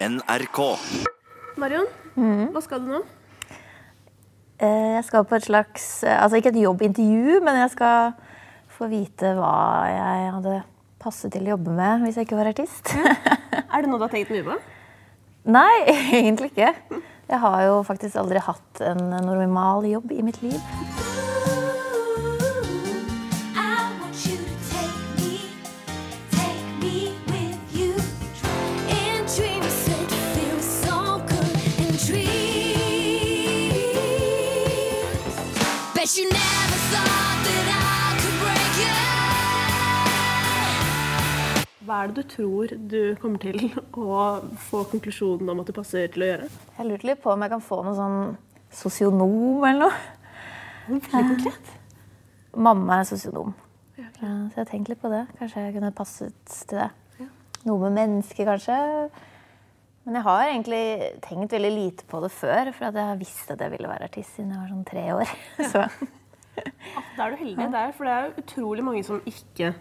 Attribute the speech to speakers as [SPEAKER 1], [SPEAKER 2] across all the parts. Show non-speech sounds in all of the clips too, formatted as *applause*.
[SPEAKER 1] NRK.
[SPEAKER 2] Marion, hva skal du nå?
[SPEAKER 3] Eh, Jeg skal på et slags eh, Altså ikke et jobbintervju, men jeg skal få vite hva jeg hadde passet til å jobbe med hvis jeg ikke var artist.
[SPEAKER 2] Er det noe du har tenkt mye på? *laughs*
[SPEAKER 3] Nei, *laughs* egentlig ikke. Jeg har jo faktisk aldri hatt en normal jobb i mitt liv.
[SPEAKER 2] Hva er det du tror du kommer til å få konklusjonen om at du passer til å gjøre?
[SPEAKER 3] Jeg lurte litt på om jeg kan få noe sånn sosionom eller noe.
[SPEAKER 2] Veldig konkret.
[SPEAKER 3] Mamma er sosionom. Ja, Så jeg har tenkt litt på det. Kanskje jeg kunne passet til det. Noe med mennesker, kanskje. Men jeg har egentlig tenkt veldig lite på det før, for at jeg har visst at jeg ville være artist siden jeg var sånn tre år. *laughs* Så
[SPEAKER 2] Da er du heldig. Det er, for det er utrolig mange som ikke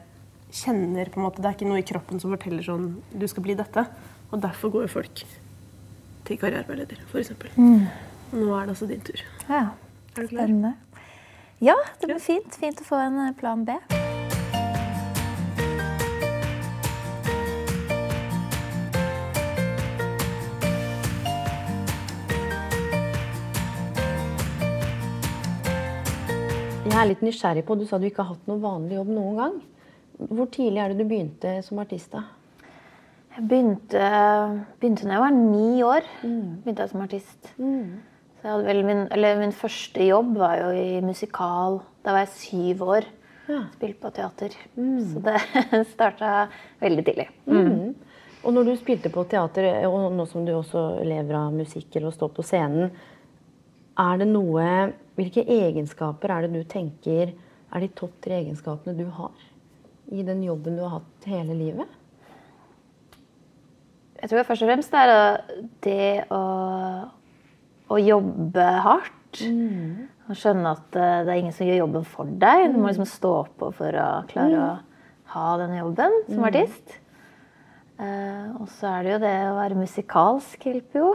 [SPEAKER 2] kjenner på en måte, Det er ikke noe i kroppen som forteller sånn Du skal bli dette. Og derfor går jo folk til karriereveileder, f.eks. Mm. nå er det altså din tur.
[SPEAKER 3] ja,
[SPEAKER 2] Er du klar?
[SPEAKER 3] spennende. Ja, det blir fint. Fint å få en eh, plan B.
[SPEAKER 4] Jeg er litt nysgjerrig på, Du sa du ikke har hatt noen vanlig jobb noen gang. Hvor tidlig er det du begynte som artist? da?
[SPEAKER 3] Jeg begynte, begynte da jeg var ni år. Begynte jeg som artist. Så jeg hadde vel min, eller min første jobb var jo i musikal. Da var jeg syv år. Spilte på teater. Så det *laughs* starta veldig tidlig.
[SPEAKER 4] Og når du spilte på teater, og nå som du også lever av musikk eller å stå på scenen, er det noe Hvilke egenskaper er det du tenker er de topp tre egenskapene du har i den jobben du har hatt hele livet?
[SPEAKER 3] Jeg tror først og fremst det er det å, å jobbe hardt. Og skjønne at eh, det er ingen som gjør jobben for deg. Du må liksom stå på for å klare å ha denne jobben som artist. Uh, og så er det jo det å være musikalsk hjelper jo.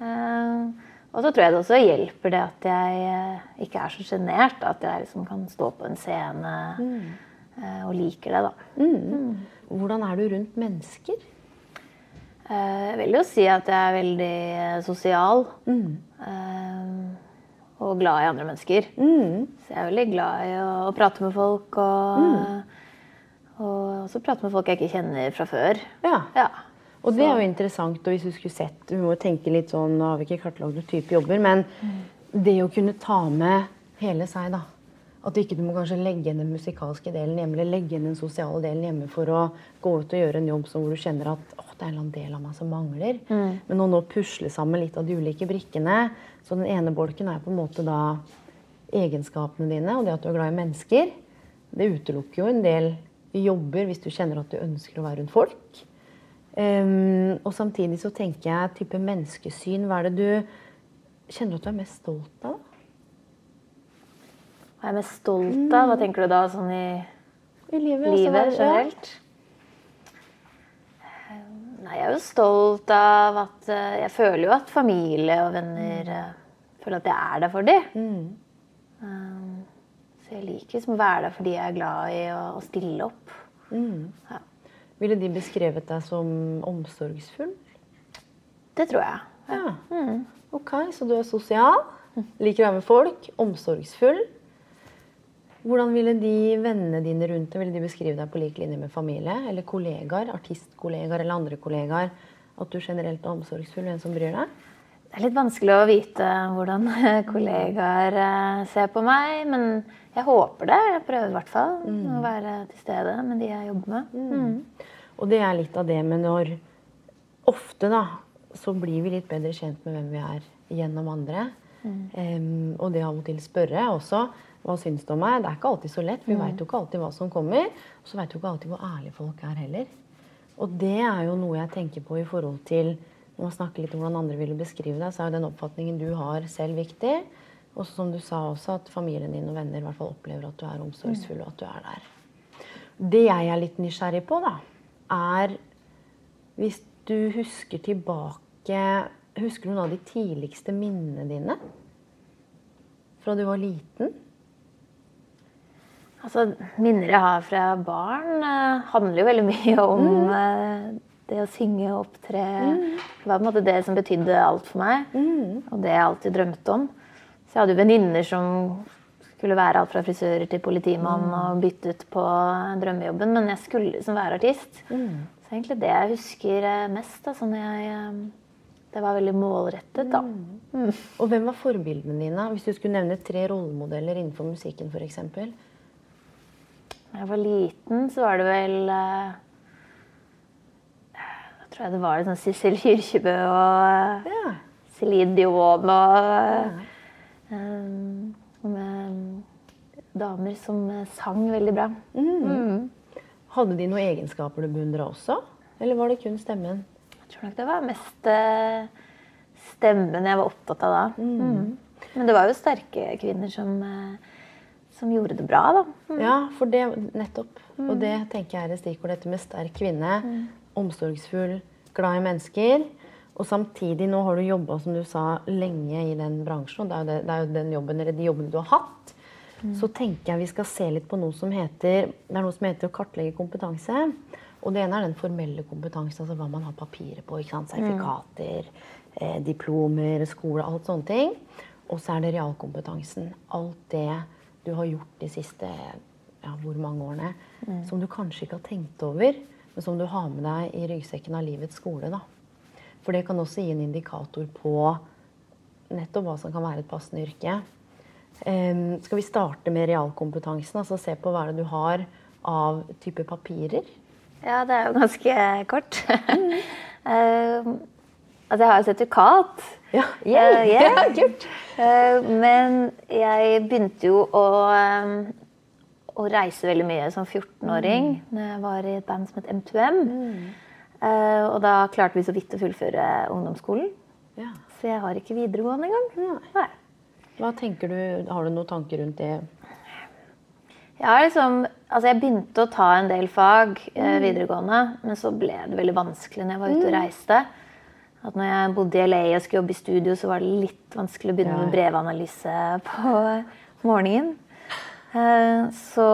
[SPEAKER 3] Eh, og så tror jeg det også hjelper det at jeg ikke er så sjenert. At jeg liksom kan stå på en scene eh, og liker det, da.
[SPEAKER 4] Hvordan er du rundt mennesker?
[SPEAKER 3] Eh, Jeg vil jo si at jeg er veldig eh, sosial. Mm. og glad i andre mennesker. Så jeg er veldig glad i å, å prate med folk. Og, og også prate med folk jeg ikke kjenner fra før.
[SPEAKER 4] Ja.
[SPEAKER 3] Ja.
[SPEAKER 4] Og det er jo interessant, og hvis du skulle sett Vi må tenke litt sånn, nå har vi ikke kartlagt noen type jobber, men det å kunne ta med hele seg, da. At ikke du må kanskje legge igjen den musikalske delen hjemme, eller legge igjen den sosiale delen hjemme for å gå ut og gjøre en jobb hvor du kjenner at å, det er en del av meg som mangler. Men å nå pusle sammen litt av de ulike brikkene. Så den ene bolken er på en måte da egenskapene dine, og det at du er glad i mennesker. Det utelukker jo en del jobber hvis du kjenner at du ønsker å være rundt folk. Um, og samtidig så tenker jeg type menneskesyn. Hva er det du kjenner at du er mest stolt av?
[SPEAKER 3] Hva er jeg mest stolt av? Hva tenker du da sånn i
[SPEAKER 4] I livet?
[SPEAKER 3] livet
[SPEAKER 4] hva- ja.
[SPEAKER 3] generelt? Eh, Nei, jeg er jo stolt av at eh, Jeg føler jo at familie og venner eh, føler at jeg er der for dem. Um, så jeg liker liksom å være der for dem jeg er glad i å stille opp. Ja.
[SPEAKER 4] Ville de beskrevet deg som omsorgsfull?
[SPEAKER 3] Det tror jeg.
[SPEAKER 4] Ja. Ok, så du er sosial, liker å være med folk, omsorgsfull. Hvordan ville de vennene dine rundt deg ville de beskrive deg på lik linje med familie? Eller kollegaer, artistkollegaer eller andre kollegaer? At du generelt er omsorgsfull og en som bryr deg?
[SPEAKER 3] Det er litt vanskelig å vite hvordan *laughs* kollegaer eh, ser på meg, men jeg håper det. Jeg prøver i hvert fall å være til stede med de jeg jobber med. Mm.
[SPEAKER 4] Og det er litt av det med når Ofte da, så blir vi litt bedre kjent med hvem vi er gjennom andre. Um, og det av og til spørre også hva syns du om meg? Det er ikke alltid så lett. Vi Vi vet jo ikke alltid hva som kommer. Og så vet du jo ikke alltid hvor ærlige folk er heller. Og det er jo noe jeg tenker på i forhold til når man snakker litt om hvordan andre ville beskrive deg, så er jo den oppfatningen du har selv viktig. Og som du sa også, at familien din og venner i hvert fall opplever at du er omsorgsfull, og at du er der. Det jeg er litt nysgjerrig på, da, er hvis du husker tilbake Husker du noen av de tidligste minnene dine? Fra du var liten?
[SPEAKER 3] Altså, minner jeg har fra barn, eh, handler jo veldig *laughs* mye om eh, det å synge og opptre. Det var på en måte det som betydde alt for meg, og det jeg alltid drømte om. Så jeg hadde jo venninner som skulle være alt fra frisører til politimann og byttet på drømmejobben, men jeg skulle liksom være artist. Så egentlig det jeg husker eh, mest, da, sånn jeg Det var veldig målrettet, da.
[SPEAKER 4] Og hvem var forbildene dine? Hvis du skulle nevne tre rollemodeller innenfor musikken f.eks.
[SPEAKER 3] Da jeg var liten, så var det vel eh, Da tror jeg det var sånn Sissel Kyrkjebø og eh,
[SPEAKER 4] Ja.
[SPEAKER 3] Celine Dion og ja. um, med damer som eh, sang veldig bra.
[SPEAKER 4] Hadde de noen egenskaper du beundra også? Eller var det kun stemmen?
[SPEAKER 3] Jeg tror nok det var mest eh, stemmen jeg var opptatt av da. Mm. Men det var jo sterke kvinner som, eh, som gjorde det bra, da.
[SPEAKER 4] Ja, for det nettopp. Og det tenker jeg er et stikkord. Dette med sterk kvinne, omsorgsfull, glad i mennesker. Og samtidig, nå har du jobba som du sa, lenge i den bransjen. Og det er jo, det, det er jo den jobben, eller de jobbene du har hatt. Så tenker jeg vi skal se litt på noe som heter Det er noe som heter å kartlegge kompetanse. Og det ene er den formelle kompetansen, altså hva man har papirer på. ikke sant? Sertifikater, eh, diplomer, skole, alt sånne ting. Og så er det realkompetansen. Alt det du har gjort de siste ja, hvor mange årene, som du kanskje ikke har tenkt over, men som du har med deg i ryggsekken av livets skole. da. For det kan også gi en indikator på nettopp hva som kan være et passende yrke. Um, skal vi starte med realkompetansen? altså Se på hva er det du har av type papirer?
[SPEAKER 3] Ja, det er jo ganske kort. *laughs* Eh, altså, jeg har jo sertifikat.
[SPEAKER 4] Ja,
[SPEAKER 3] Uh, *laughs* yeah. *laughs*
[SPEAKER 4] ja, kult.
[SPEAKER 3] Uh, men jeg begynte jo å, um, å reise veldig mye som 14-åring
[SPEAKER 4] Mm.
[SPEAKER 3] når jeg var i et band som het M2M. Eh, og da klarte vi så vidt å fullføre ungdomsskolen.
[SPEAKER 4] Ja.
[SPEAKER 3] Så jeg har ikke videregående engang. Nei.
[SPEAKER 4] Hva tenker du, Har du noen tanker rundt det?
[SPEAKER 3] Jeg, har liksom, altså jeg begynte å ta en del fag eh, videregående, men så ble det veldig vanskelig når jeg var ute og reiste. At når jeg bodde i LA og skulle jobbe i studio, så var det litt vanskelig å begynne
[SPEAKER 4] Ja.
[SPEAKER 3] med brevanalyse på morgenen. Eh, så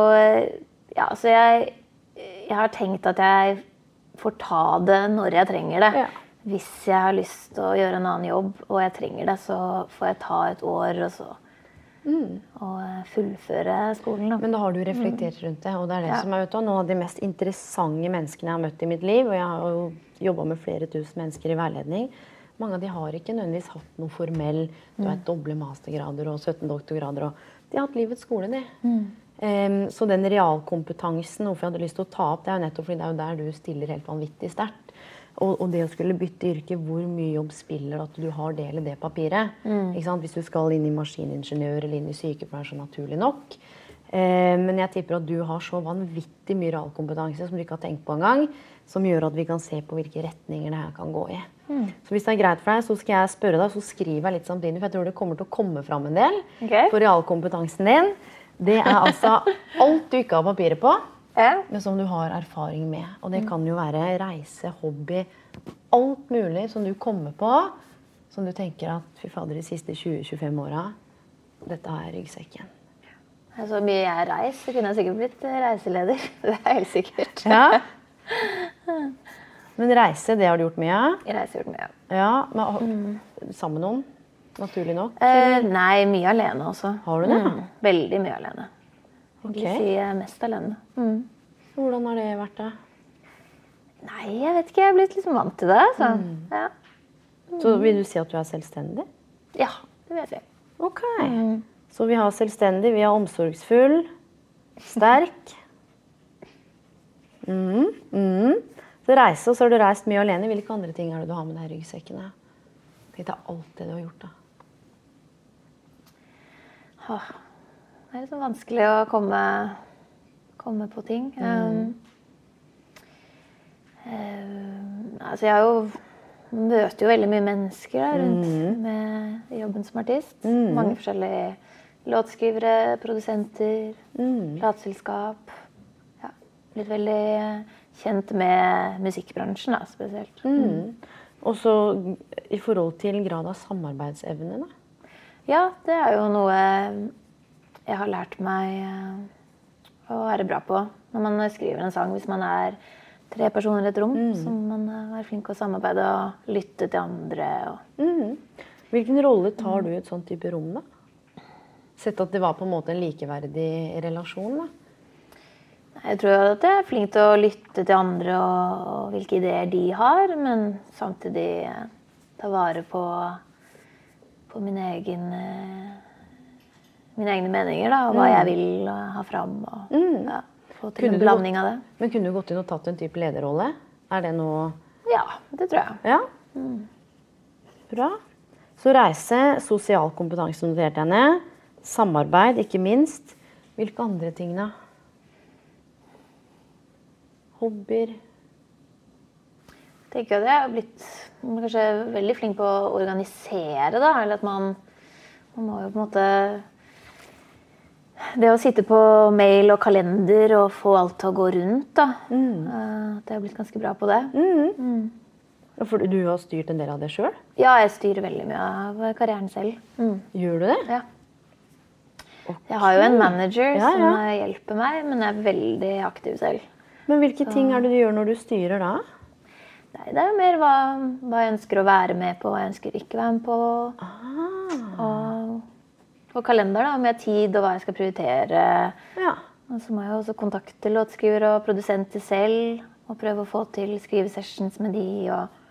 [SPEAKER 3] ja, så jeg, jeg har tenkt at jeg får ta det når jeg trenger det.
[SPEAKER 4] Ja.
[SPEAKER 3] Hvis jeg har lyst til å gjøre en annen jobb og jeg trenger det, så får jeg ta et år og så og eh, fullføre skolen. Da.
[SPEAKER 4] Men da har du reflektert rundt det. Og det er det
[SPEAKER 3] Ja.
[SPEAKER 4] som er vet du, noen av de mest interessante menneskene jeg har møtt i mitt liv. Og jeg har jo jobba med flere tusen mennesker i veiledning. Mange av de har ikke nødvendigvis hatt noe formell Du har vet, doble mastergrader og 17 doktorgrader. Og de har hatt livets skole, de. Em, så den realkompetansen, hvorfor jeg hadde lyst til å ta opp, det er jo nettopp fordi det er jo der du stiller helt vanvittig sterkt. Og, og det å skulle bytte yrke, hvor mye jobb spiller at du har del i det papiret? Ikke sant? Hvis du skal inn i maskiningeniør eller inn i sykepleier, så naturlig nok. Eh, men jeg tipper at du har så vanvittig mye realkompetanse som du ikke har tenkt på engang, som gjør at vi kan se på hvilke retninger det her kan gå i. Så hvis det er greit for deg, så skal jeg spørre deg, så skriver jeg litt samtidig, for jeg tror det kommer til å komme fram en del
[SPEAKER 3] okay.
[SPEAKER 4] for realkompetansen din. Det er altså alt du ikke har papiret på. Men som du har erfaring med. Og det kan jo være reise, hobby, alt mulig som du kommer på, som du tenker at fy fader, de siste 20-25 åra, dette er ryggsekken.
[SPEAKER 3] Så mye jeg har reist, så kunne jeg sikkert blitt reiseleder. *laughs* Det er helt sikkert.
[SPEAKER 4] Ja. *laughs* Men reise, det har du gjort mye?
[SPEAKER 3] av? Reise gjort mye.
[SPEAKER 4] Ja, men, Sammen med noen? Naturlig nok?
[SPEAKER 3] Eh, nei, mye alene også.
[SPEAKER 4] Har du det?
[SPEAKER 3] Mm, veldig mye alene. Jeg vil
[SPEAKER 4] Ok.
[SPEAKER 3] si mest alene. Mm.
[SPEAKER 4] Hvordan har det vært, da?
[SPEAKER 3] Nei, jeg vet ikke. Jeg er blitt liksom vant til det. Så. Ja.
[SPEAKER 4] Så vil du si at du er selvstendig?
[SPEAKER 3] ja, det vil jeg si.
[SPEAKER 4] Ok. Så vi har selvstendig, vi har omsorgsfull, sterk. Mm, mm. Så reise, og så har du reist mye alene. Hvilke andre ting er det du har med deg i ryggsekken? Tenk deg alt det du har gjort, da.
[SPEAKER 3] Åh, Det er liksom vanskelig å komme, komme på ting. Um, um, altså, jeg har jo møter jo veldig mye mennesker da, rundt med jobben som artist. Mange forskjellige låtskrivere, produsenter, plateselskap. Ja, blitt veldig kjent med musikkbransjen da, spesielt.
[SPEAKER 4] Og så i forhold til grad av samarbeidsevne, da.
[SPEAKER 3] Ja, det er jo noe jeg har lært meg eh, å være bra på når man skriver en sang. Hvis man er tre personer i et rom, så må man eh, være flink til å samarbeide og lytte til andre. Og...
[SPEAKER 4] Hvilken rolle tar du i et sånt type rom, da? Sett at det var på en måte en likeverdig relasjon, da.
[SPEAKER 3] Jeg tror at jeg er flink til å lytte til andre og, og hvilke ideer de har, men samtidig eh, ta vare på, på min egen, mine egne meninger da, og hva jeg vil eh, ha fram. Og ja, få til
[SPEAKER 4] Kunne
[SPEAKER 3] en blanding av det.
[SPEAKER 4] Men kunne du gått inn og tatt en type lederrolle? Er det noe
[SPEAKER 3] Ja, det tror jeg.
[SPEAKER 4] Ja. Bra. Så reise, sosial kompetanse noterte jeg ned. Samarbeid, ikke minst. Hvilke andre ting, da? Hobbyer?
[SPEAKER 3] Jeg tenker at jeg har blitt kanskje veldig flink på å organisere, da. Eller at man, man må jo på en måte Det å sitte på mail og kalender og få alt til å gå rundt, da. Mm. Det har blitt ganske bra på det.
[SPEAKER 4] Ja, For du har styrt en del av det sjøl?
[SPEAKER 3] Ja, jeg styrer veldig mye av karrieren selv.
[SPEAKER 4] Gjør du det?
[SPEAKER 3] Ja. Jeg har jo en manager
[SPEAKER 4] Ja,
[SPEAKER 3] som
[SPEAKER 4] ja.
[SPEAKER 3] som hjelper meg, men jeg er veldig aktiv selv.
[SPEAKER 4] Men hvilke ting er det du gjør når du styrer da?
[SPEAKER 3] Nei, det er jo mer hva, hva jeg ønsker å være med på, hva jeg ønsker ikke være med på.
[SPEAKER 4] Ah.
[SPEAKER 3] Og på kalender, da, har tid og hva jeg skal prioritere.
[SPEAKER 4] Ja.
[SPEAKER 3] Og så må jeg også kontakte låtskriver og produsenter selv. Og prøve å få til skrivesessions med de og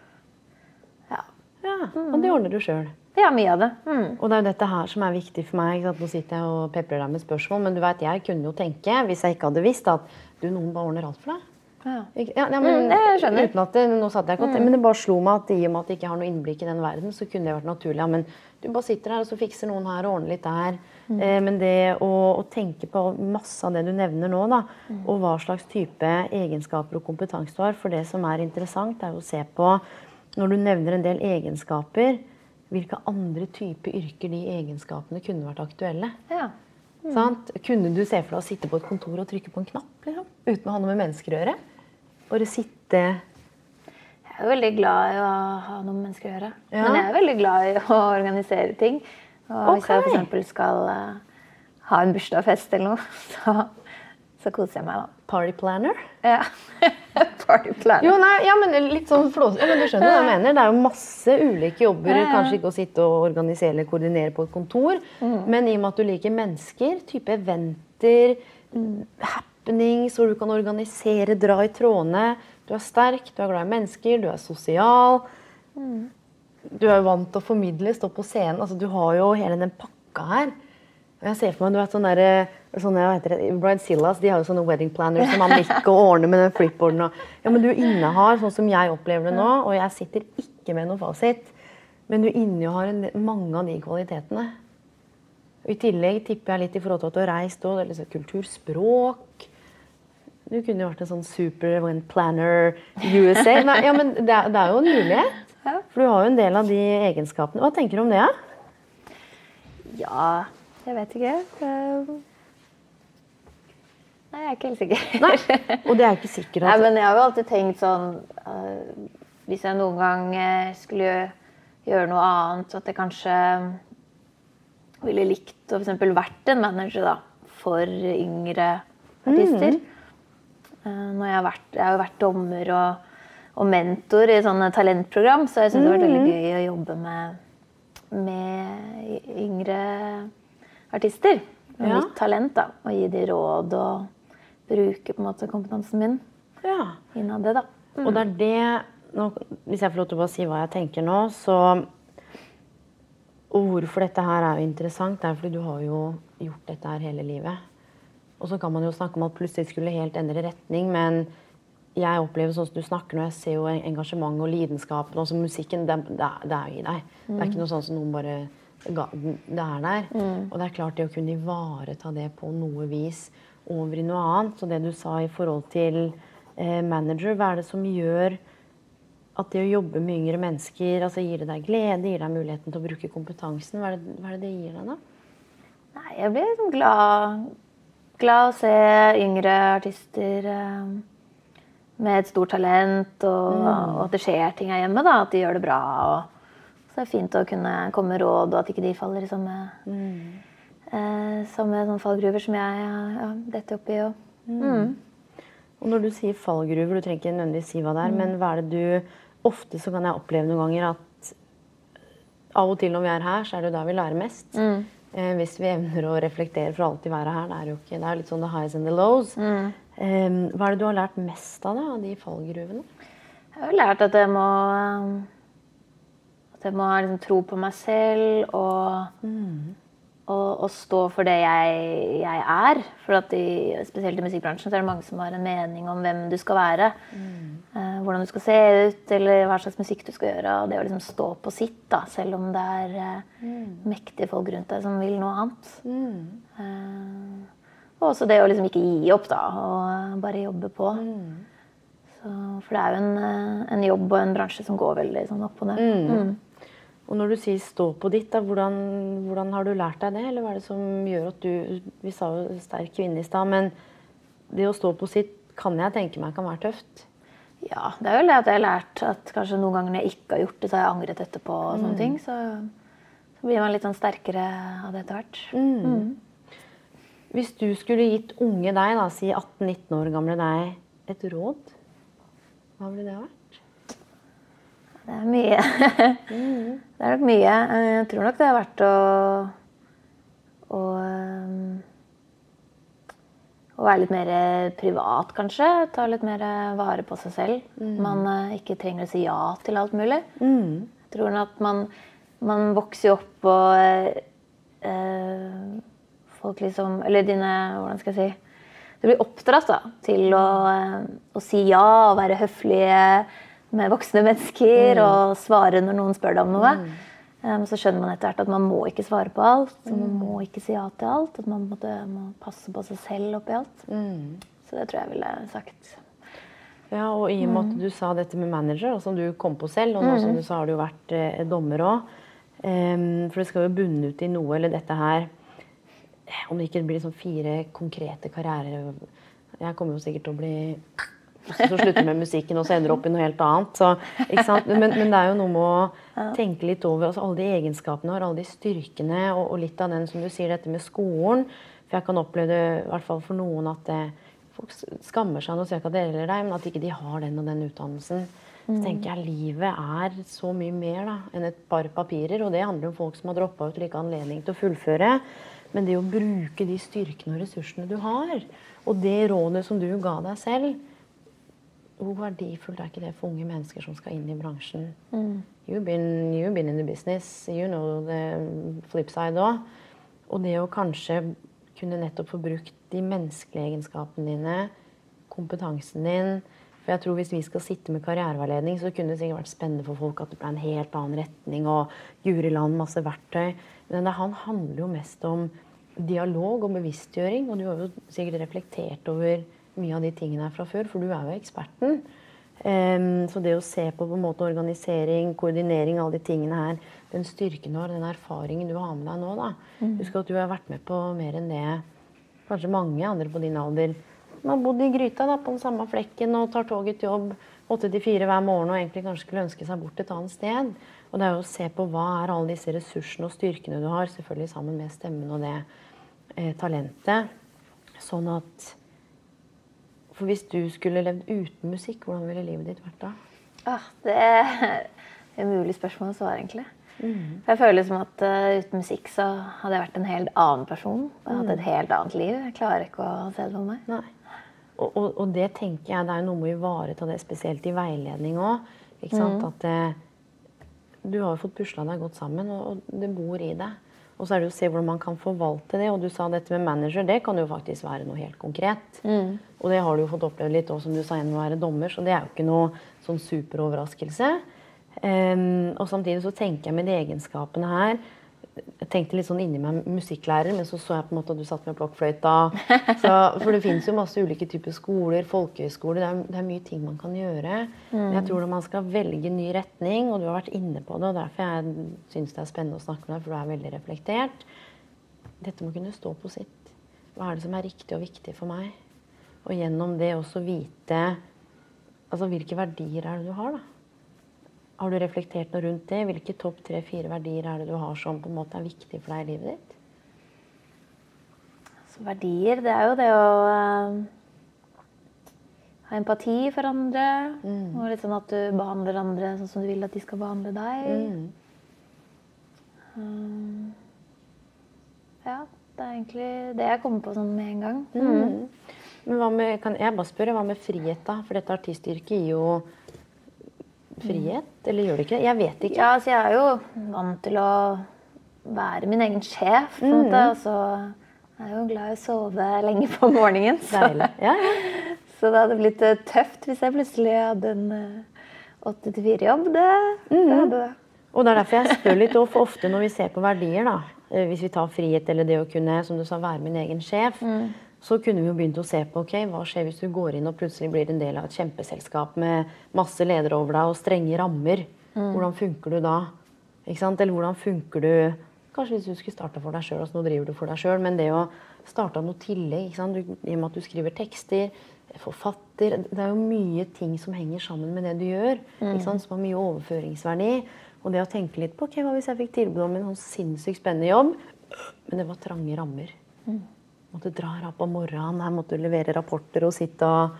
[SPEAKER 3] Ja,
[SPEAKER 4] ja. Og det ordner du sjøl.
[SPEAKER 3] ja mye av det. Mm.
[SPEAKER 4] Og det er jo dette her som er viktig for meg. Nå sitter jeg og peprer deg med spørsmål, men du vet, jeg kunne jo tenke, hvis jeg ikke hadde visst, at du, noen bare ordner alt for deg.
[SPEAKER 3] Ja.
[SPEAKER 4] Ja, ja, men,
[SPEAKER 3] Mm, jeg skjønner.
[SPEAKER 4] Uten at det, nå satt jeg ikke og men det bare slo meg at i og med at jeg ikke har noe innblikk i den verden, så kunne det vært naturlig. Ja, men du bare sitter her, og så fikser noen her og ordner litt der.
[SPEAKER 3] Mm.
[SPEAKER 4] Eh, men det å, å tenke på masse av det du nevner nå, da,
[SPEAKER 3] Mm.
[SPEAKER 4] og hva slags type egenskaper og kompetanse du har, for det som er interessant, er jo å se på, når du nevner en del egenskaper, hvilke andre typer yrker de egenskapene kunne vært aktuelle.
[SPEAKER 3] ja.
[SPEAKER 4] Sant? Kunne du se for deg å sitte på et kontor og trykke på en knapp? Liksom? Uten å ha noe med mennesker å gjøre? Bare sitte
[SPEAKER 3] Jeg er veldig glad i å ha noe med mennesker å gjøre.
[SPEAKER 4] Ja.
[SPEAKER 3] Men jeg er veldig glad i å organisere ting. Og hvis jeg
[SPEAKER 4] Ok.
[SPEAKER 3] f.eks. skal uh, ha en bursdagsfest eller noe, *laughs* så, så koser jeg meg, da.
[SPEAKER 4] party planner?
[SPEAKER 3] Ja. *laughs* Party planner.
[SPEAKER 4] Jo, nei, ja, men litt sånn flås... Ja, men du skjønner hva jeg mener. Det er jo masse ulike jobber.
[SPEAKER 3] Ja, ja.
[SPEAKER 4] Kanskje ikke å sitte og organisere eller koordinere på et kontor, men i og med at du liker mennesker, type eventer, happenings, hvor du kan organisere, dra i trådene. Du er sterk, du er glad i mennesker, du er sosial. Du er vant til å formidle, stå på scenen. Altså, du har jo hele den pakka her. Og Jeg ser for meg, du vet, sånn der, sånne, hva heter det, Bridezillas de har jo sånne wedding planners som man liker *laughs* å ordne med den flipboarden. Og, ja, men du innehar, sånn som jeg opplever det nå, og jeg sitter ikke med noen fasit, men du innehar en, mange av de kvalitetene. I tillegg tipper jeg litt i forhold til at du har reist òg. liksom kultur, språk. Du kunne jo vært en sånn super event planner USA. Nei, ja, men det er, det er jo en mulighet. For du har jo en del av de egenskapene. Hva tenker du om det? Ja?
[SPEAKER 3] Ja, jeg vet ikke. Nei, jeg er ikke helt sikker.
[SPEAKER 4] Nei, og det er ikke sikkert
[SPEAKER 3] Nei, men jeg har jo alltid tenkt sånn eh, Hvis jeg noen gang eh, skulle gjøre noe annet, at jeg kanskje ville likt å eksempel vært en manager da, for yngre artister. Eh, når jeg, har vært, jeg har vært dommer og, og mentor i sånne talentprogram, så jeg syns det har vært veldig gøy å jobbe med, med yngre artister. Med
[SPEAKER 4] Ja.
[SPEAKER 3] mitt talent, da. Og gi de råd og bruke på en måte kompetansen min
[SPEAKER 4] ja.
[SPEAKER 3] innad det, da.
[SPEAKER 4] Og det er det nå, Hvis jeg får lov til å si hva jeg tenker nå, så Og hvorfor dette her er jo interessant, det er fordi du har jo gjort dette her hele livet. Og så kan man jo snakke om at plutselig skulle helt endre retning, men jeg opplever sånn som du snakker nå, jeg ser jo engasjementet og lidenskapen. Også musikken, det, det, er- det er jo i deg. Det er ikke noe sånn som noen bare Det er der. Og det er klart det å kunne ivareta det på noe vis over i noe annet. Så det du sa i forhold til eh, manager, hva er det som gjør at det å jobbe med yngre mennesker altså Gir det deg glede, gir deg muligheten til å bruke kompetansen? Hva er det hva er det, det gir deg, da?
[SPEAKER 3] Nei, jeg blir liksom glad, glad å se yngre artister eh, med et stort talent, og, og at det skjer ting her hjemme. da, At de gjør det bra. og Så det er fint å kunne komme med råd, og at ikke de faller i samme, eh, samme sånn fallgruver som jeg ja, detter oppi. Og, mm.
[SPEAKER 4] Og når du sier fallgruver, du trenger ikke nødvendigvis si hva det er, men hva er det du Ofte så kan jeg oppleve noen ganger at av og til når vi er her, så er det jo da vi lærer mest. Eh, hvis vi evner å reflektere for alltid være her. Det er jo ikke, det er litt sånn the highs and the lows. Eh, hva er det du har lært mest av, det, av de fallgruvene?
[SPEAKER 3] Jeg har jo lært at jeg må At jeg må liksom tro på meg selv og, og, og stå for det jeg, jeg er. For i, spesielt i musikkbransjen så er det mange som har en mening om hvem du skal være. Eh, hvordan du skal se ut, eller hva slags musikk du skal gjøre. Og det å liksom stå på sitt, da, selv om det er eh, mektige folk rundt deg som vil noe annet. Eh, og også det å liksom ikke gi opp, da, og bare jobbe på. Så, for det er jo en, en jobb og en bransje som går veldig sånn opp og ned. Mm.
[SPEAKER 4] Og når du sier 'stå på ditt', da, hvordan, hvordan har du lært deg det? Eller hva er det som gjør at du Vi sa jo sterk kvinne i stad, men det å stå på sitt kan jeg tenke meg kan være tøft.
[SPEAKER 3] Ja, det er vel det at jeg har lært at kanskje noen ganger når jeg ikke har gjort det, så har jeg angret etterpå. og sånne ting. Så, så blir man litt sånn sterkere av det etter hvert. Mm.
[SPEAKER 4] Hvis du skulle gitt unge deg, da, si 18-19 år gamle deg, et råd, hva ville det vært?
[SPEAKER 3] Det er mye. *laughs* det er nok mye. Eh, Jeg tror nok det er verdt å å, um, å være litt mer privat, kanskje. Ta litt mer vare på seg selv. Man eh, ikke trenger å si ja til alt mulig. Jeg tror at man, man vokser jo opp og eh, eh, folk liksom Eller dine Hvordan skal jeg si Du blir oppdratt da, til å, eh, å si ja og være høflige med voksne mennesker og svare når noen spør deg om noe. Um, så skjønner man etter hvert at man må ikke svare på alt. Mm. man må ikke si ja til alt. At man måtte, må passe på seg selv oppi alt. Så det tror jeg ville sagt.
[SPEAKER 4] Ja, og i og med at du sa dette med manager, og som du kom på selv, og nå som du sa har du jo vært eh, dommer òg. for det skal jo bunne ut i noe, eller dette her Om det ikke blir liksom fire konkrete karrierer Jeg kommer jo sikkert til å bli så slutter med musikken og så ender opp i noe helt annet. Så? Men, men det er jo noe med å tenke litt over altså, alle de egenskapene og alle de styrkene, og, og litt av den som du sier, dette med skolen. For jeg kan oppleve det, i hvert fall for noen, at det, folk skammer seg nå sier ikke at det gjelder deg, men at ikke de har den og den utdannelsen. Så tenker jeg livet er så mye mer da, enn et par papirer. Og det handler om folk som har droppa ut og ikke har anledning til å fullføre. Men det å bruke de styrkene og ressursene du har, og det rådet som du ga deg selv Hvor verdifullt er ikke det for unge mennesker som skal inn i bransjen? You've, been, you've been in the business, you know the flip side òg. Og det å kanskje kunne nettopp få brukt de menneskelige egenskapene dine, kompetansen din. For jeg tror Hvis vi skal sitte med karriereveiledning, så kunne det sikkert vært spennende for folk at det ble en helt annen retning og Guri land, masse verktøy. Men det, han handler jo mest om dialog og bevisstgjøring. Og du har jo sikkert reflektert over mye av de tingene her fra før, for du er jo eksperten. Um, så det å se på, på en måte organisering, koordinering, alle de tingene her, den styrken du har, den erfaringen du har med deg nå, da. Husk at du har vært med på mer enn det kanskje mange andre på din alder Man har bodd i gryta da, på den samme flekken og tar toget til jobb åtte til fire hver morgen og egentlig kanskje skulle ønske seg bort et annet sted. Og det er jo å se på hva er alle disse ressursene og styrkene du har, selvfølgelig sammen med stemmen og det eh, talentet. Sånn at For hvis du skulle levd uten musikk, hvordan ville livet ditt vært da?
[SPEAKER 3] Ah, det er umulig spørsmål å svare, egentlig. Mm. Jeg føler som at uh, uten musikk så hadde jeg vært en helt annen person. Jeg hadde hatt et helt annet liv. Jeg klarer ikke å se det for meg.
[SPEAKER 4] Og, og, og det tenker jeg, det er noe med å ivareta det, spesielt i veiledning òg. At uh, du har jo fått pusla deg godt sammen, og, og det bor i deg. Og så er det å se hvordan man kan forvalte det. Og du sa dette med manager, det kan jo faktisk være noe helt konkret. Og det har du jo fått oppleve litt også, som du sa, gjennom å være dommer, så det er jo ikke noe sånn superoverraskelse. Um, og samtidig så tenker jeg med de egenskapene her Jeg tenkte litt sånn inni meg musikklærer, men så så jeg på en måte at du satt med blokkfløyta. *laughs* Så, for det fins jo masse ulike typer skoler, folkehøyskoler. Det det er mye ting man kan gjøre. Men jeg tror når man skal velge ny retning, og du har vært inne på det, og derfor jeg syns det er spennende å snakke med deg, for du er veldig reflektert Dette må kunne stå på sitt. Hva er det som er riktig og viktig for meg? Og gjennom det også vite Altså, hvilke verdier er det du har, da? Har du reflektert noe rundt det? Hvilke topp tre-fire verdier er det du har som på en måte er viktig for deg i livet ditt?
[SPEAKER 3] Så verdier, det er jo det å uh, ha empati for andre. Og litt sånn at du behandler andre sånn som du vil at de skal behandle deg. Um, ja, det er egentlig det jeg kommer på sånn med en gang.
[SPEAKER 4] Men hva med, kan jeg bare spørre, hva med frihet, da? For dette artistyrket gir jo frihet, eller gjør det ikke? Jeg vet ikke.
[SPEAKER 3] Ja, altså jeg er jo vant til å være min egen sjef, på en måte. Og så er jeg jo glad i å sove lenge på morgenen. Så,
[SPEAKER 4] Ja, ja. *laughs*
[SPEAKER 3] så det hadde blitt eh, tøft hvis jeg plutselig hadde en åtte til fire-jobb. Det, det hadde det.
[SPEAKER 4] Og det er derfor jeg spør litt, for ofte når vi ser på verdier, da, eh, hvis vi tar frihet eller det å kunne som du sa, være min egen sjef, så kunne vi jo begynt å se på ok, hva skjer hvis du går inn og plutselig blir en del av et kjempeselskap med masse ledere over deg og strenge rammer. Hvordan funker du da? Ikke sant? Eller hvordan funker du Kanskje hvis du skulle starta for deg sjøl, altså nå driver du for deg sjøl, men det å starte noe tillegg, ikke sant? Du, i og med at du skriver tekster, forfatter Det er jo mye ting som henger sammen med det du gjør, ikke sant? som har mye overføringsverdi. Og det å tenke litt på ok, hva hvis jeg fikk tilbud om en sånn sinnssykt spennende jobb, men det var trange rammer. Måtte dra her opp om morgenen, her måtte du levere rapporter og sitte og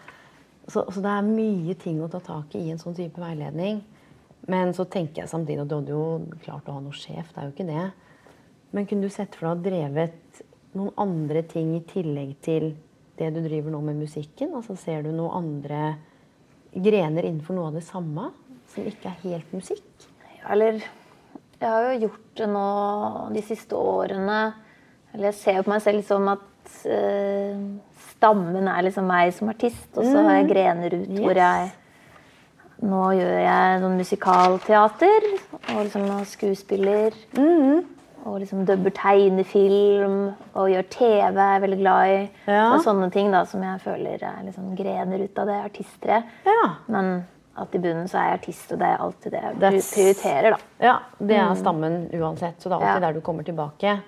[SPEAKER 4] så, så det er mye ting å ta tak i i en sånn type veiledning. Men så tenker jeg samtidig at du hadde jo klart å ha noe sjef, det er jo ikke det. Men kunne du sett for deg å ha drevet noen andre ting i tillegg til det du driver nå med musikken? Altså Ser du noen andre grener innenfor noe av det samme, som ikke er helt musikk?
[SPEAKER 3] Eller jeg har jo gjort det nå de siste årene. Eller jeg ser på meg selv som at eh, stammen er liksom meg som artist, og så har jeg grener ut hvor jeg Nå gjør jeg sånn musikalteater, og liksom nå skuespiller. Og liksom dubber tegnefilm, og gjør TV, jeg er veldig glad i.
[SPEAKER 4] Ja.
[SPEAKER 3] Og sånne ting da, som jeg føler er liksom grener ut av det artisttreet.
[SPEAKER 4] Ja.
[SPEAKER 3] Men at i bunnen så er jeg artist, og det er alltid det jeg
[SPEAKER 4] That's-
[SPEAKER 3] prioriterer, da.
[SPEAKER 4] Ja, det er stammen uansett. Så det er alltid
[SPEAKER 3] Ja.
[SPEAKER 4] der du kommer tilbake.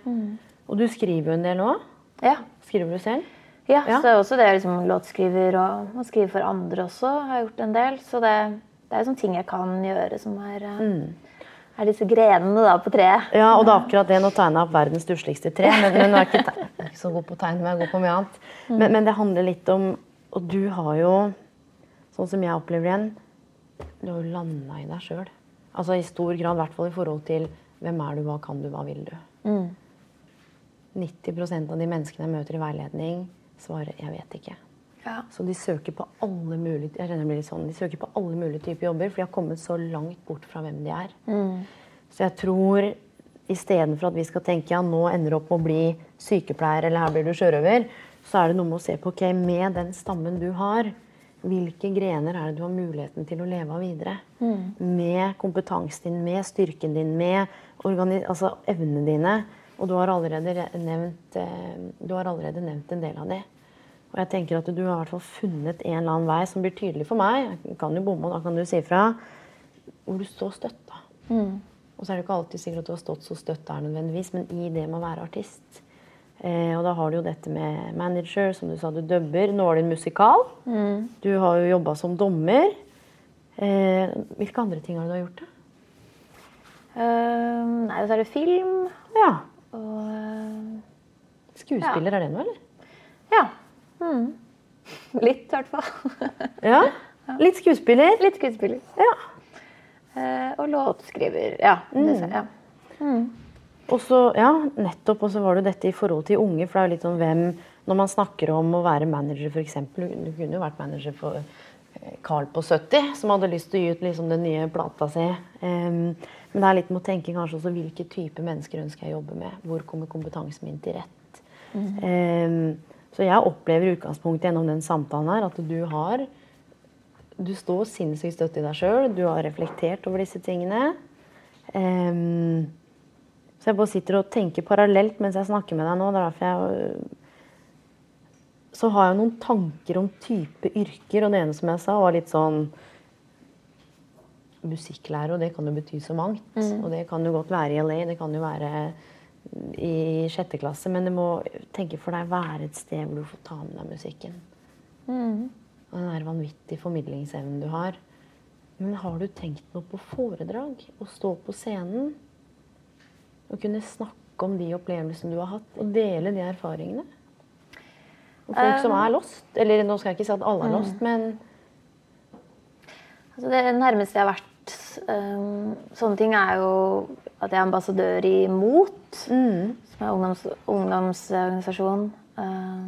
[SPEAKER 4] Og du skriver jo en del òg.
[SPEAKER 3] Ja.
[SPEAKER 4] Skriver du selv?
[SPEAKER 3] Ja,
[SPEAKER 4] Ja.
[SPEAKER 3] så er også det liksom låtskriver og å skrive for andre også har jeg gjort en del. Så det, det er sånne ting jeg kan gjøre som er, mm er disse grenene da på treet.
[SPEAKER 4] Ja, og det er akkurat det. Nå tegna jeg opp verdens stussligste tre, men, men nå er jeg ikke, er ikke så god på å tegne, men jeg er god på mye annet. Men, men det handler litt om Og du har jo, sånn som jeg opplever igjen, du har jo landa i deg sjøl. Altså i stor grad, i hvert fall i forhold til hvem er du, hva kan du, hva vil du? 90% av de menneskene jeg møter i veiledning, svarer 'jeg vet ikke'.
[SPEAKER 3] Ja.
[SPEAKER 4] Så de søker på alle mulige sånn, de søker på alle mulige typer jobber, for de har kommet så langt bort fra hvem de er. Så jeg tror istedenfor at vi skal tenke ja, nå ender du opp med å bli sykepleier eller her blir du sjørøver, så er det noe med å se på ok, med den stammen du har, hvilke grener er det du har muligheten til å leve av videre? Med kompetansen din, med styrken din, med altså evnene dine. Og du har allerede nevnt, eh, du har allerede nevnt en del av det. Og jeg tenker at du har i hvert fall funnet en eller annen vei som blir tydelig for meg. Jeg kan jo bomme, og da kan du si ifra. Hvor du står støtt. da. Og så er det ikke alltid sikkert at du har stått så støtt der nødvendigvis, men i det med å være artist. Eh, og da har du jo dette med manager, som du sa, du dubber. Nå er det en musikal. Du har jo jobba som dommer. Eh, hvilke andre ting har du gjort? da?
[SPEAKER 3] Uh, nei, så er det film.
[SPEAKER 4] Ja.
[SPEAKER 3] Og Skuespiller
[SPEAKER 4] Skuespiller, er det noe, eller?
[SPEAKER 3] ja. Mm. *laughs* Litt, i hvert fall.
[SPEAKER 4] Ja. Litt skuespiller.
[SPEAKER 3] Litt skuespiller.
[SPEAKER 4] Ja.
[SPEAKER 3] Eh, og låtskriver. Ja. Mm. ser. Ja.
[SPEAKER 4] Og så, ja, nettopp, og så var det dette i forhold til unge, for det er jo litt sånn hvem Når man snakker om å være manager, f.eks. Du kunne jo vært manager for eh, Carl på 70, som hadde lyst til å gi ut liksom den nye plata si. Um, men det er litt med å tenke kanskje også hvilke type mennesker ønsker jeg å jobbe med. Hvor kommer kompetansen min til rett? Em, så jeg opplever i utgangspunktet gjennom den samtalen her at du har Du står sinnssykt støtt i deg sjøl. Du har reflektert over disse tingene. Um, så jeg bare sitter og tenker parallelt mens jeg snakker med deg nå. Det er derfor jeg Så har jeg noen tanker om type yrker, og det ene som jeg sa, var litt sånn Musikklærer, og det kan jo bety så mangt. Og det kan jo godt være i LA, det kan jo være i sjette klasse, men det må tenke for deg være et sted hvor du får ta med deg musikken. og den der vanvittige formidlingsevnen du har. Men har du tenkt noe på foredrag? Å stå på scenen og kunne snakke om de opplevelsene du har hatt, og dele de erfaringene? Og folk som er lost. Eller nå skal jeg ikke si at alle er lost, men
[SPEAKER 3] Altså det nærmeste jeg har vært um, sånne ting, er jo at jeg er ambassadør i MOT, som er ungdoms, ungdomsorganisasjon. Uh,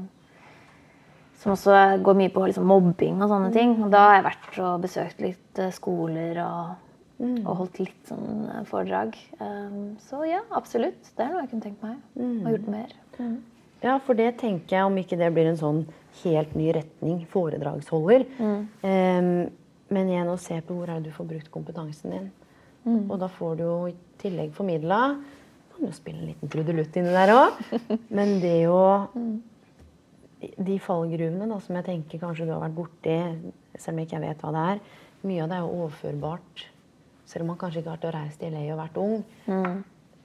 [SPEAKER 3] som også går mye på liksom, mobbing og sånne ting. Og da har jeg vært og besøkt litt øh, skoler og, og holdt litt sånn øh, foredrag. Um, så ja, absolutt. Det er noe jeg kunne tenkt meg. Og gjort mer.
[SPEAKER 4] Ja, for det tenker jeg, om ikke det blir en sånn helt ny retning, foredragsholder. Em, men igjen å se på hvor er det du får brukt kompetansen din. Og da får du jo i tillegg formidla Kan jo spille en liten trudelutt inni der òg. *laughs* Men det er jo De fallgruvene da, som jeg tenker kanskje du har vært borti, selv om ikke jeg vet hva det er, mye av det er jo overførbart. Selv om man kanskje ikke har vært og reist i LA og vært ung.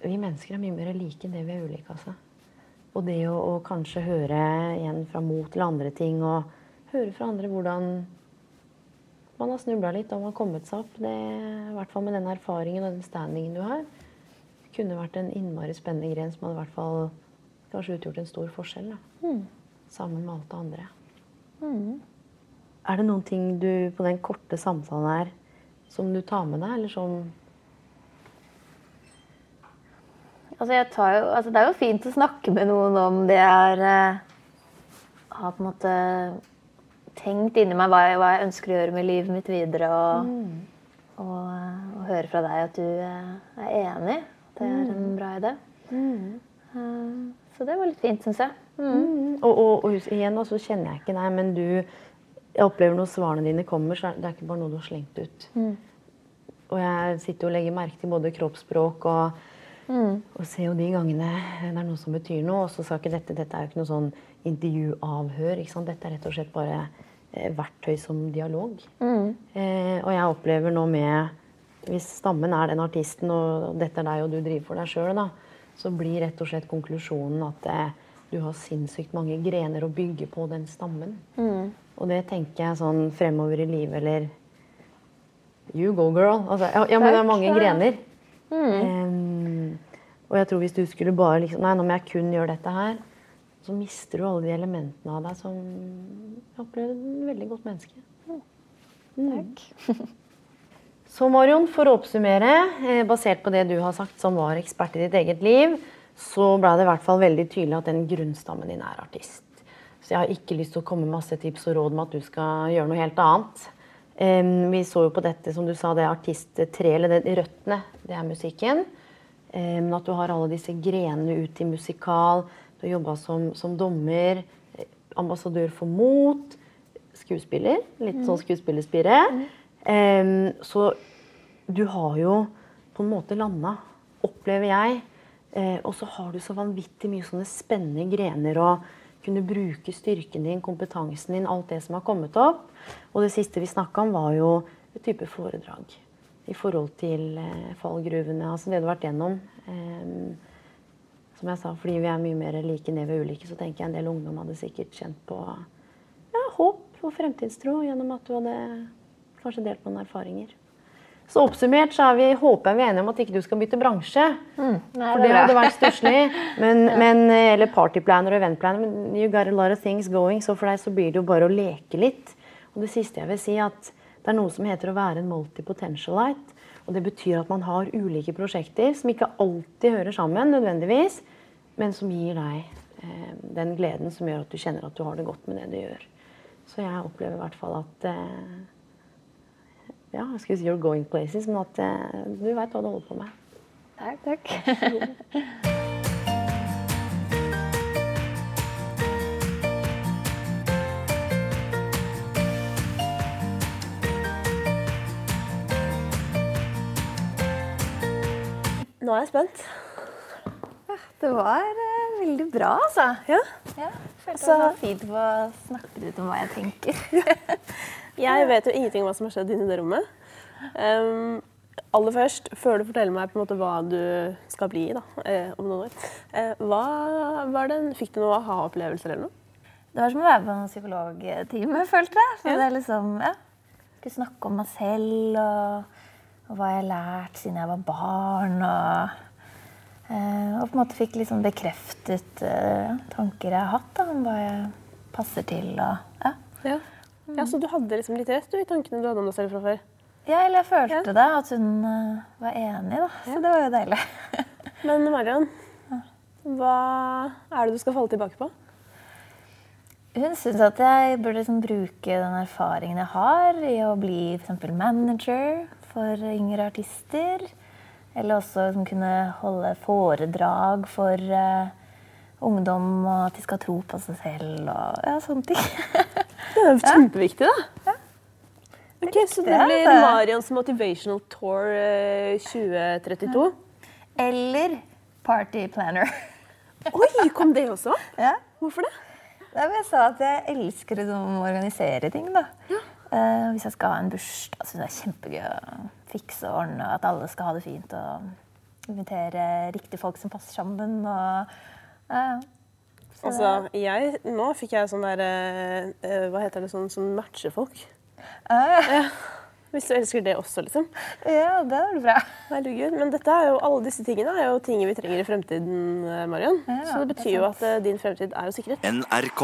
[SPEAKER 4] Vi mennesker er mye mer like enn det vi er ulike. altså. Og det å, å kanskje høre igjen fra mot til andre ting, og høre fra andre hvordan man har snubla litt og man har kommet seg opp, det, i hvert fall med den erfaringen og den standingen du har, kunne vært en innmari spennende gren som hadde i hvert fall kanskje utgjort en stor forskjell. Da. Sammen med alt det andre. Er det noen ting du på den korte samtalen her som du tar med deg, eller som
[SPEAKER 3] Altså, jo, altså, det er jo fint å snakke med noen om det jeg har, eh, har på en måte tenkt inni meg hva jeg, hva jeg ønsker å gjøre med livet mitt videre. Og, og, eh, og høre fra deg at du eh, er enig. At det er en bra idé. Eh, så det var litt fint, syns jeg.
[SPEAKER 4] Mm. Og, og, og igjen, så kjenner jeg ikke deg, men du Jeg opplever når svarene dine kommer, så det er ikke bare noe du har slengt ut. Og jeg sitter og legger merke til både kroppsspråk og, og se jo de gangene det er noe som betyr noe. Og så skal ikke dette Dette er jo ikke noe sånn intervjuavhør. Ikke sant? Dette er rett og slett bare eh, verktøy som dialog. Eh, og jeg opplever nå med Hvis stammen er den artisten, og dette er deg, og du driver for deg sjøl, så blir rett og slett konklusjonen at eh, du har sinnssykt mange grener å bygge på den stammen. Og det tenker jeg sånn fremover i livet, eller You go, girl. Altså, ja, ja, men det er mange grener. Em, og jeg tror hvis du skulle bare liksom Nei, nå må jeg kun gjøre dette her. Så mister du alle de elementene av deg som jeg opplever et veldig godt menneske.
[SPEAKER 3] Takk. *laughs*
[SPEAKER 4] Så Marion, for å oppsummere, eh, basert på det du har sagt som var ekspert i ditt eget liv, så ble det i hvert fall veldig tydelig at den grunnstammen din er artist. Så jeg har ikke lyst til å komme med masse tips og råd om at du skal gjøre noe helt annet. Vi så jo på dette, som du sa, det artisttreet, eller det røttene, det er musikken. Eh, Men at du har alle disse grenene ut i musikal. Du har jobba som, som dommer, eh, ambassadør for mot, skuespiller. Litt sånn skuespillerspire. Em, så du har jo på en måte landa, opplever jeg. Eh, og så har du så vanvittig mye sånne spennende grener å kunne bruke styrken din, kompetansen din, alt det som har kommet opp. Og det siste vi snakka om, var jo et type foredrag i forhold til eh, fallgruvene, altså det du har vært gjennom. Som jeg sa, fordi vi er mye mer like ned ved vi ulike, så tenker jeg en del ungdom hadde sikkert kjent på ja, håp og fremtidstro gjennom at du hadde kanskje delt noen erfaringer. Så oppsummert så er vi, håper jeg vi er enige om at ikke du skal bytte bransje.
[SPEAKER 3] Nei,
[SPEAKER 4] For det hadde vært stusslig. *laughs* Men, eh, eller partyplaner og eventplaner. Men you got a lot of things going, så for deg så blir det jo bare å leke litt. Og det siste jeg vil si, at det er noe som heter å være en multipotentialite. Og det betyr at man har ulike prosjekter som ikke alltid hører sammen nødvendigvis, men som gir deg eh, den gleden som gjør at du kjenner at du har det godt med det du gjør. Så jeg opplever i hvert fall at eh, ja, jeg skulle si you're going places, men at eh, du veit hva du holder på med.
[SPEAKER 3] Takk, takk. *laughs*
[SPEAKER 2] Nå er jeg spent.
[SPEAKER 3] Det var uh, veldig bra, altså.
[SPEAKER 2] Ja.
[SPEAKER 3] Ja, følte det var fint å snakke litt om hva jeg tenker. *laughs*
[SPEAKER 2] Jeg vet jo ingenting om hva som har skjedd inni det rommet. Um, aller først, før du forteller meg på en måte hva du skal bli da, eh, om noen år, eh, hva var den, fikk du noen aha-opplevelser eller noe?
[SPEAKER 3] Det var som å være på en psykologtime, følte jeg. For det er liksom, ja, Skulle snakke om meg selv og, og hva jeg har lært siden jeg var barn. Og, eh, og på en måte fikk liksom bekreftet eh, tanker jeg har hatt da, om hva jeg passer til. Og, ja.
[SPEAKER 2] Ja. ja, Så du hadde liksom litt rett du, i tankene du hadde om deg selv fra før?
[SPEAKER 3] ja, eller jeg følte det, at hun eh, var enig, da. Så det var jo deilig. *laughs*
[SPEAKER 2] Men Marion, hva er det du skal falle tilbake på?
[SPEAKER 3] Hun syns at jeg burde liksom bruke den erfaringen jeg har i å bli f.eks. manager for yngre artister. Eller også som kunne holde foredrag for uh, ungdom, og at de skal tro på seg selv og ja, sånne ting. *laughs*
[SPEAKER 2] Det er jo kjempeviktig, da. Ok, Så det blir Marians Motivational Tour eh, 2032.
[SPEAKER 3] Eller party planner. *laughs*
[SPEAKER 2] Oi, kom det også?
[SPEAKER 3] ja.
[SPEAKER 2] Hvorfor det?
[SPEAKER 3] Jeg sa at jeg elsker å organisere ting. da. Eh, hvis jeg skal ha en bursdag, syns jeg det er kjempegøy å fikse og ordne. At alle skal ha det fint. Og invitere riktige folk som passer sammen. Og, uh, Så
[SPEAKER 2] Altså, jeg, Nå fikk jeg sånn der eh, Hva heter det sånn som matcher folk?
[SPEAKER 3] ja,
[SPEAKER 2] Hvis du elsker det også, liksom.
[SPEAKER 3] ja, det er bra.
[SPEAKER 2] Herregud, Men dette er jo, alle disse tingene er jo ting vi trenger i fremtiden, Marion.
[SPEAKER 3] Ja,
[SPEAKER 2] Så det
[SPEAKER 3] det
[SPEAKER 2] betyr jo at din fremtid er jo sikret.
[SPEAKER 1] NRK.